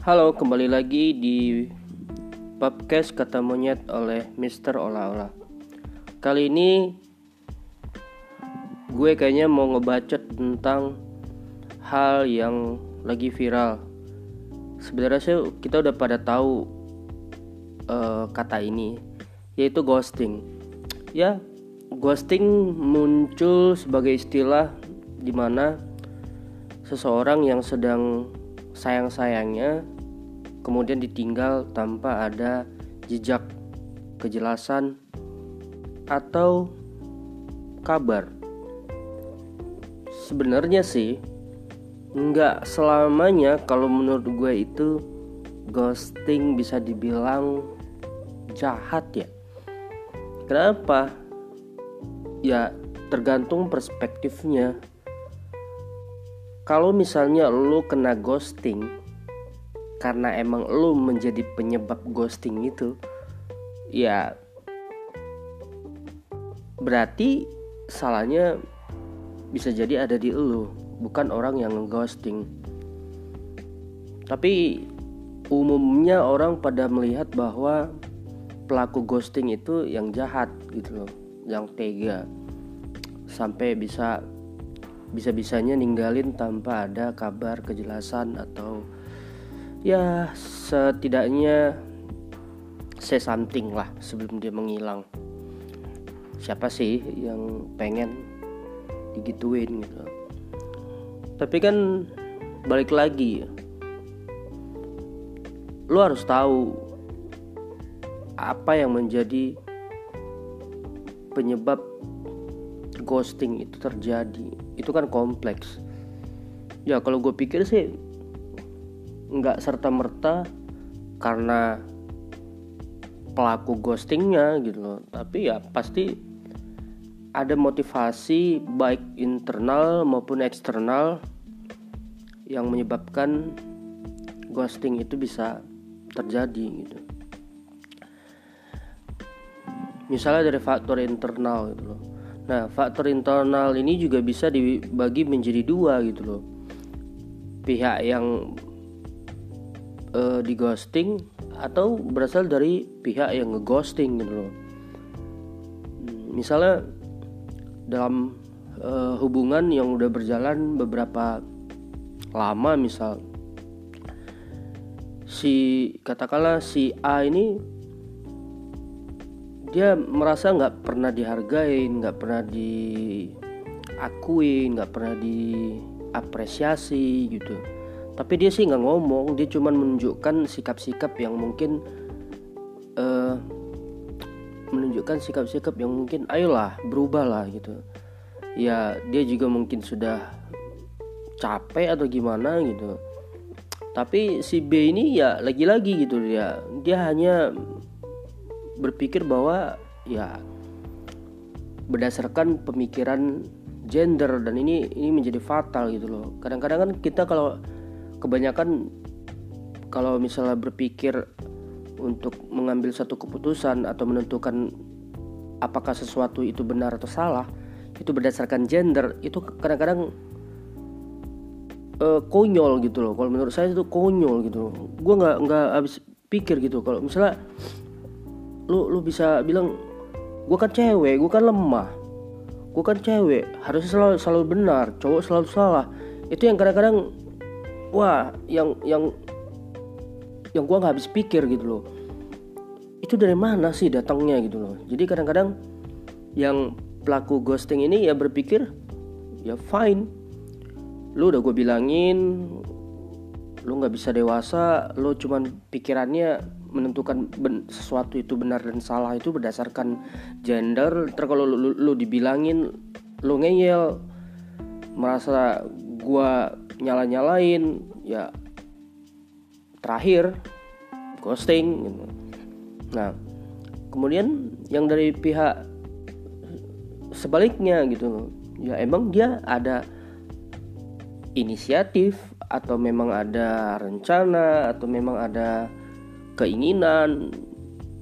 Halo, kembali lagi di podcast Kata Monyet oleh Mr. Ola Ola. Kali ini gue kayaknya mau ngebacot tentang hal yang lagi viral. Sebenarnya sih kita udah pada tahu uh, kata ini, yaitu ghosting. Ya, ghosting muncul sebagai istilah di mana seseorang yang sedang sayang-sayangnya kemudian ditinggal tanpa ada jejak kejelasan atau kabar. Sebenarnya sih nggak selamanya kalau menurut gue itu ghosting bisa dibilang jahat ya. Kenapa? Ya tergantung perspektifnya kalau misalnya lu kena ghosting karena emang lu menjadi penyebab ghosting itu ya berarti salahnya bisa jadi ada di lu bukan orang yang ngeghosting. Tapi umumnya orang pada melihat bahwa pelaku ghosting itu yang jahat gitu loh yang tega sampai bisa bisa-bisanya ninggalin tanpa ada kabar kejelasan atau ya setidaknya say something lah sebelum dia menghilang. Siapa sih yang pengen digituin gitu? Tapi kan balik lagi lu harus tahu apa yang menjadi penyebab ghosting itu terjadi itu kan kompleks. Ya kalau gue pikir sih nggak serta merta karena pelaku ghostingnya gitu loh. Tapi ya pasti ada motivasi baik internal maupun eksternal yang menyebabkan ghosting itu bisa terjadi gitu. Misalnya dari faktor internal gitu loh Nah, faktor internal ini juga bisa dibagi menjadi dua gitu loh. Pihak yang uh, di ghosting atau berasal dari pihak yang ngeghosting gitu loh. Misalnya dalam uh, hubungan yang udah berjalan beberapa lama misal si katakanlah si A ini dia merasa nggak pernah dihargain nggak pernah diakui nggak pernah diapresiasi gitu. Tapi dia sih nggak ngomong dia cuma menunjukkan sikap-sikap yang mungkin uh, menunjukkan sikap-sikap yang mungkin ayolah berubahlah gitu. Ya dia juga mungkin sudah capek atau gimana gitu. Tapi si B ini ya lagi-lagi gitu dia dia hanya berpikir bahwa ya berdasarkan pemikiran gender dan ini ini menjadi fatal gitu loh. Kadang-kadang kan kita kalau kebanyakan kalau misalnya berpikir untuk mengambil satu keputusan atau menentukan apakah sesuatu itu benar atau salah itu berdasarkan gender itu kadang-kadang uh, konyol gitu loh. Kalau menurut saya itu konyol gitu loh. Gue nggak nggak habis pikir gitu. Kalau misalnya lu lu bisa bilang gue kan cewek gue kan lemah. Gue kan cewek harus selalu selalu benar cowok selalu salah. Itu yang kadang-kadang wah yang yang yang gue nggak habis pikir gitu loh. Itu dari mana sih datangnya gitu loh. Jadi kadang-kadang yang pelaku ghosting ini ya berpikir ya fine. Lu udah gue bilangin lu nggak bisa dewasa lu cuman pikirannya menentukan ben, sesuatu itu benar dan salah itu berdasarkan gender ter kalau lu, lu, lu dibilangin lu ngeyel merasa gua nyala nyalain ya terakhir ghosting gitu. nah kemudian yang dari pihak sebaliknya gitu ya emang dia ada inisiatif atau memang ada rencana atau memang ada keinginan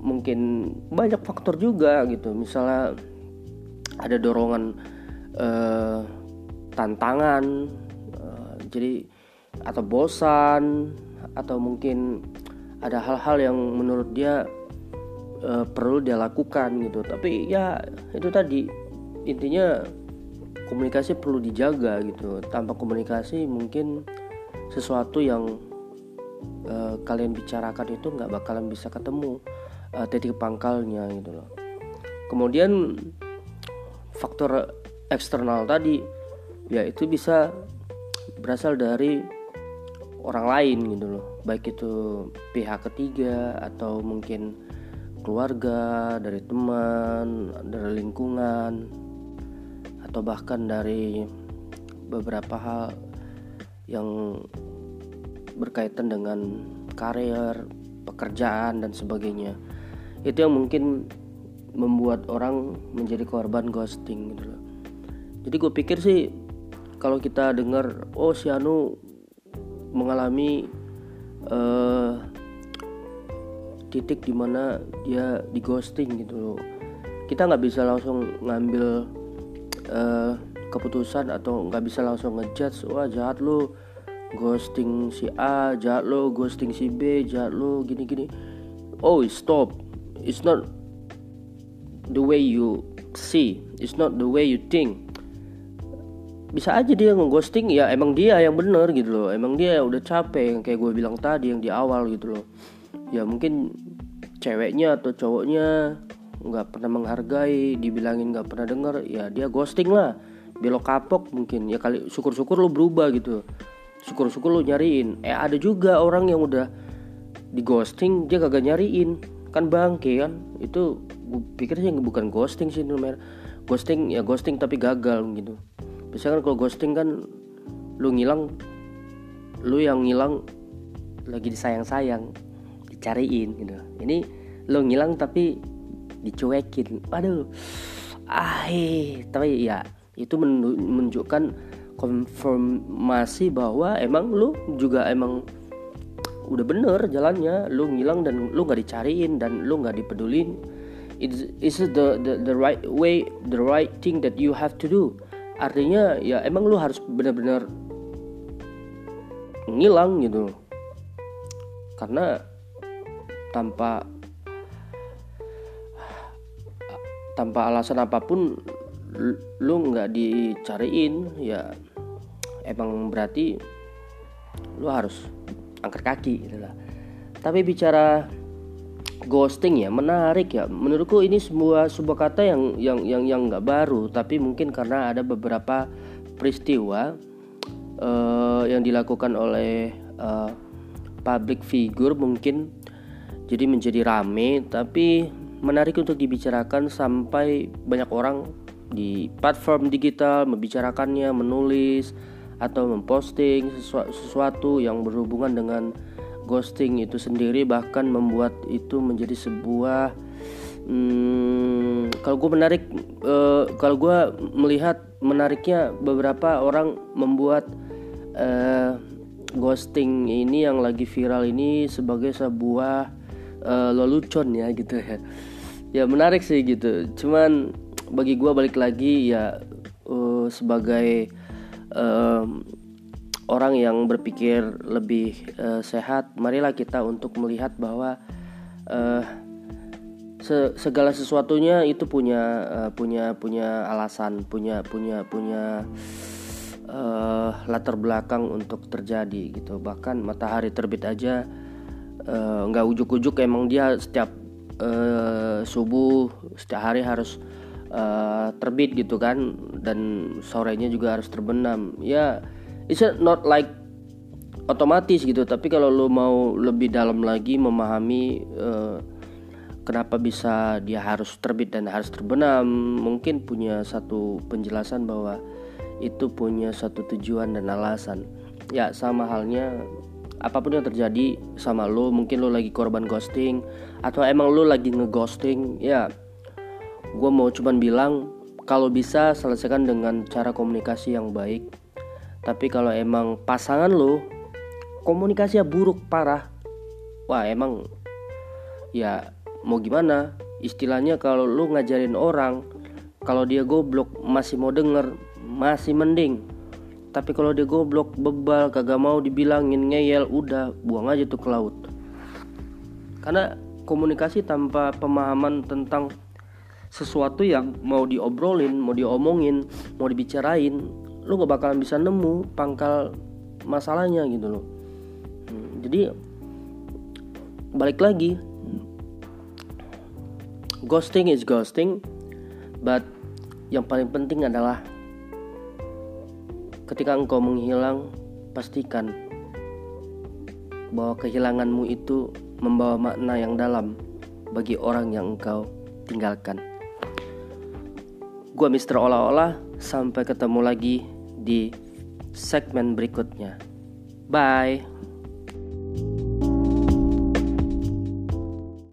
mungkin banyak faktor juga gitu. Misalnya ada dorongan eh, tantangan eh, jadi atau bosan atau mungkin ada hal-hal yang menurut dia uh, perlu dia lakukan gitu. Tapi ya itu tadi. Intinya komunikasi perlu dijaga gitu. Tanpa komunikasi mungkin sesuatu yang uh, kalian bicarakan itu nggak bakalan bisa ketemu uh, titik pangkalnya gitu loh. Kemudian faktor eksternal tadi ya itu bisa berasal dari orang lain gitu loh. Baik itu pihak ketiga atau mungkin keluarga dari teman dari lingkungan atau bahkan dari beberapa hal yang berkaitan dengan karir pekerjaan dan sebagainya. Itu yang mungkin membuat orang menjadi korban ghosting gitu loh. Jadi gue pikir sih kalau kita dengar oh si Anu mengalami uh, titik di mana dia di ghosting gitu loh. Kita nggak bisa langsung ngambil uh, keputusan atau nggak bisa langsung ngejudge wah jahat lo ghosting si A jahat lo. Ghosting si B jahat lo. Gini gini oh stop. It's not the way you see. It's not the way you think. Bisa aja dia ngeghosting. Ya emang dia yang bener gitu loh. Emang dia udah capek yang kayak gue bilang tadi yang di awal gitu loh. Ya mungkin ceweknya atau cowoknya nggak pernah menghargai dibilangin nggak pernah denger ya dia ghosting lah. Belok kapok mungkin. Ya kali syukur-syukur lo berubah gitu syukur-syukur lo nyariin. Eh ada juga orang yang udah di ghosting dia kagak nyariin. Kan bangke kan? Itu gue pikir sih bukan ghosting sih namanya ghosting ya ghosting tapi gagal gitu. Biasanya kan kalau ghosting kan lu ngilang lu yang ngilang lagi disayang-sayang dicariin gitu. Ini lu ngilang tapi dicuekin. Aduh. Ah tapi ya itu menunjukkan konfirmasi bahwa emang lu juga emang udah bener jalannya. Lu ngilang dan lu nggak dicariin dan lu nggak dipedulin it's, it's the, the the right way the right thing that you have to do. Artinya ya emang lu harus benar-benar ngilang gitu. Karena tanpa tanpa alasan apa pun lu nggak dicariin ya emang berarti lu harus angkat kaki gitu lah. Tapi bicara ghosting ya menarik ya. Menurutku ini sebuah sebuah kata yang yang yang yang nggak baru tapi mungkin karena ada beberapa peristiwa uh, yang dilakukan oleh uh, public figure mungkin jadi menjadi rame tapi menarik untuk dibicarakan sampai banyak orang di platform digital membicarakannya menulis atau memposting sesuatu yang berhubungan dengan ghosting itu sendiri bahkan membuat itu menjadi sebuah hmm, kalau gue menarik uh, kalau gue melihat menariknya beberapa orang membuat uh, ghosting ini yang lagi viral ini sebagai sebuah uh, lelucon ya gitu ya. Ya menarik sih gitu. Cuman bagi gue balik lagi ya uh, sebagai uh, orang yang berpikir lebih uh, sehat, marilah kita untuk melihat bahwa uh, se segala sesuatunya itu punya uh, punya punya alasan, punya punya punya uh, latar belakang untuk terjadi gitu. Bahkan matahari terbit aja nggak uh, ujuk-ujuk emang dia setiap uh, subuh setiap hari harus uh, terbit gitu kan dan sorenya juga harus terbenam. Ya it's not like otomatis gitu tapi kalau lo mau lebih dalam lagi memahami uh, kenapa bisa dia harus terbit dan harus terbenam mungkin punya satu penjelasan bahwa itu punya satu tujuan dan alasan. Ya sama halnya apa pun yang terjadi sama lo mungkin lo lagi korban ghosting atau emang lo lagi ngeghosting ya gue mau cuman bilang kalau bisa selesaikan dengan cara komunikasi yang baik. Tapi kalau emang pasangan lo komunikasinya buruk parah. Wah emang ya mau gimana? Istilahnya kalau lu ngajarin orang kalau dia goblok masih mau denger masih mending. Tapi kalau dia goblok bebal kagak mau dibilangin ngeyel udah buang aja tuh ke laut. Karena komunikasi tanpa pemahaman tentang sesuatu yang mau diobrolin, mau diomongin, mau dibicarain, lu gak bakalan bisa nemu pangkal masalahnya gitu loh. Hmm, jadi balik lagi, ghosting is ghosting, but yang paling penting adalah ketika engkau menghilang, pastikan bahwa kehilanganmu itu membawa makna yang dalam bagi orang yang engkau tinggalkan. Gua Mister Olah-olah, sampai ketemu lagi di segmen berikutnya. Bye.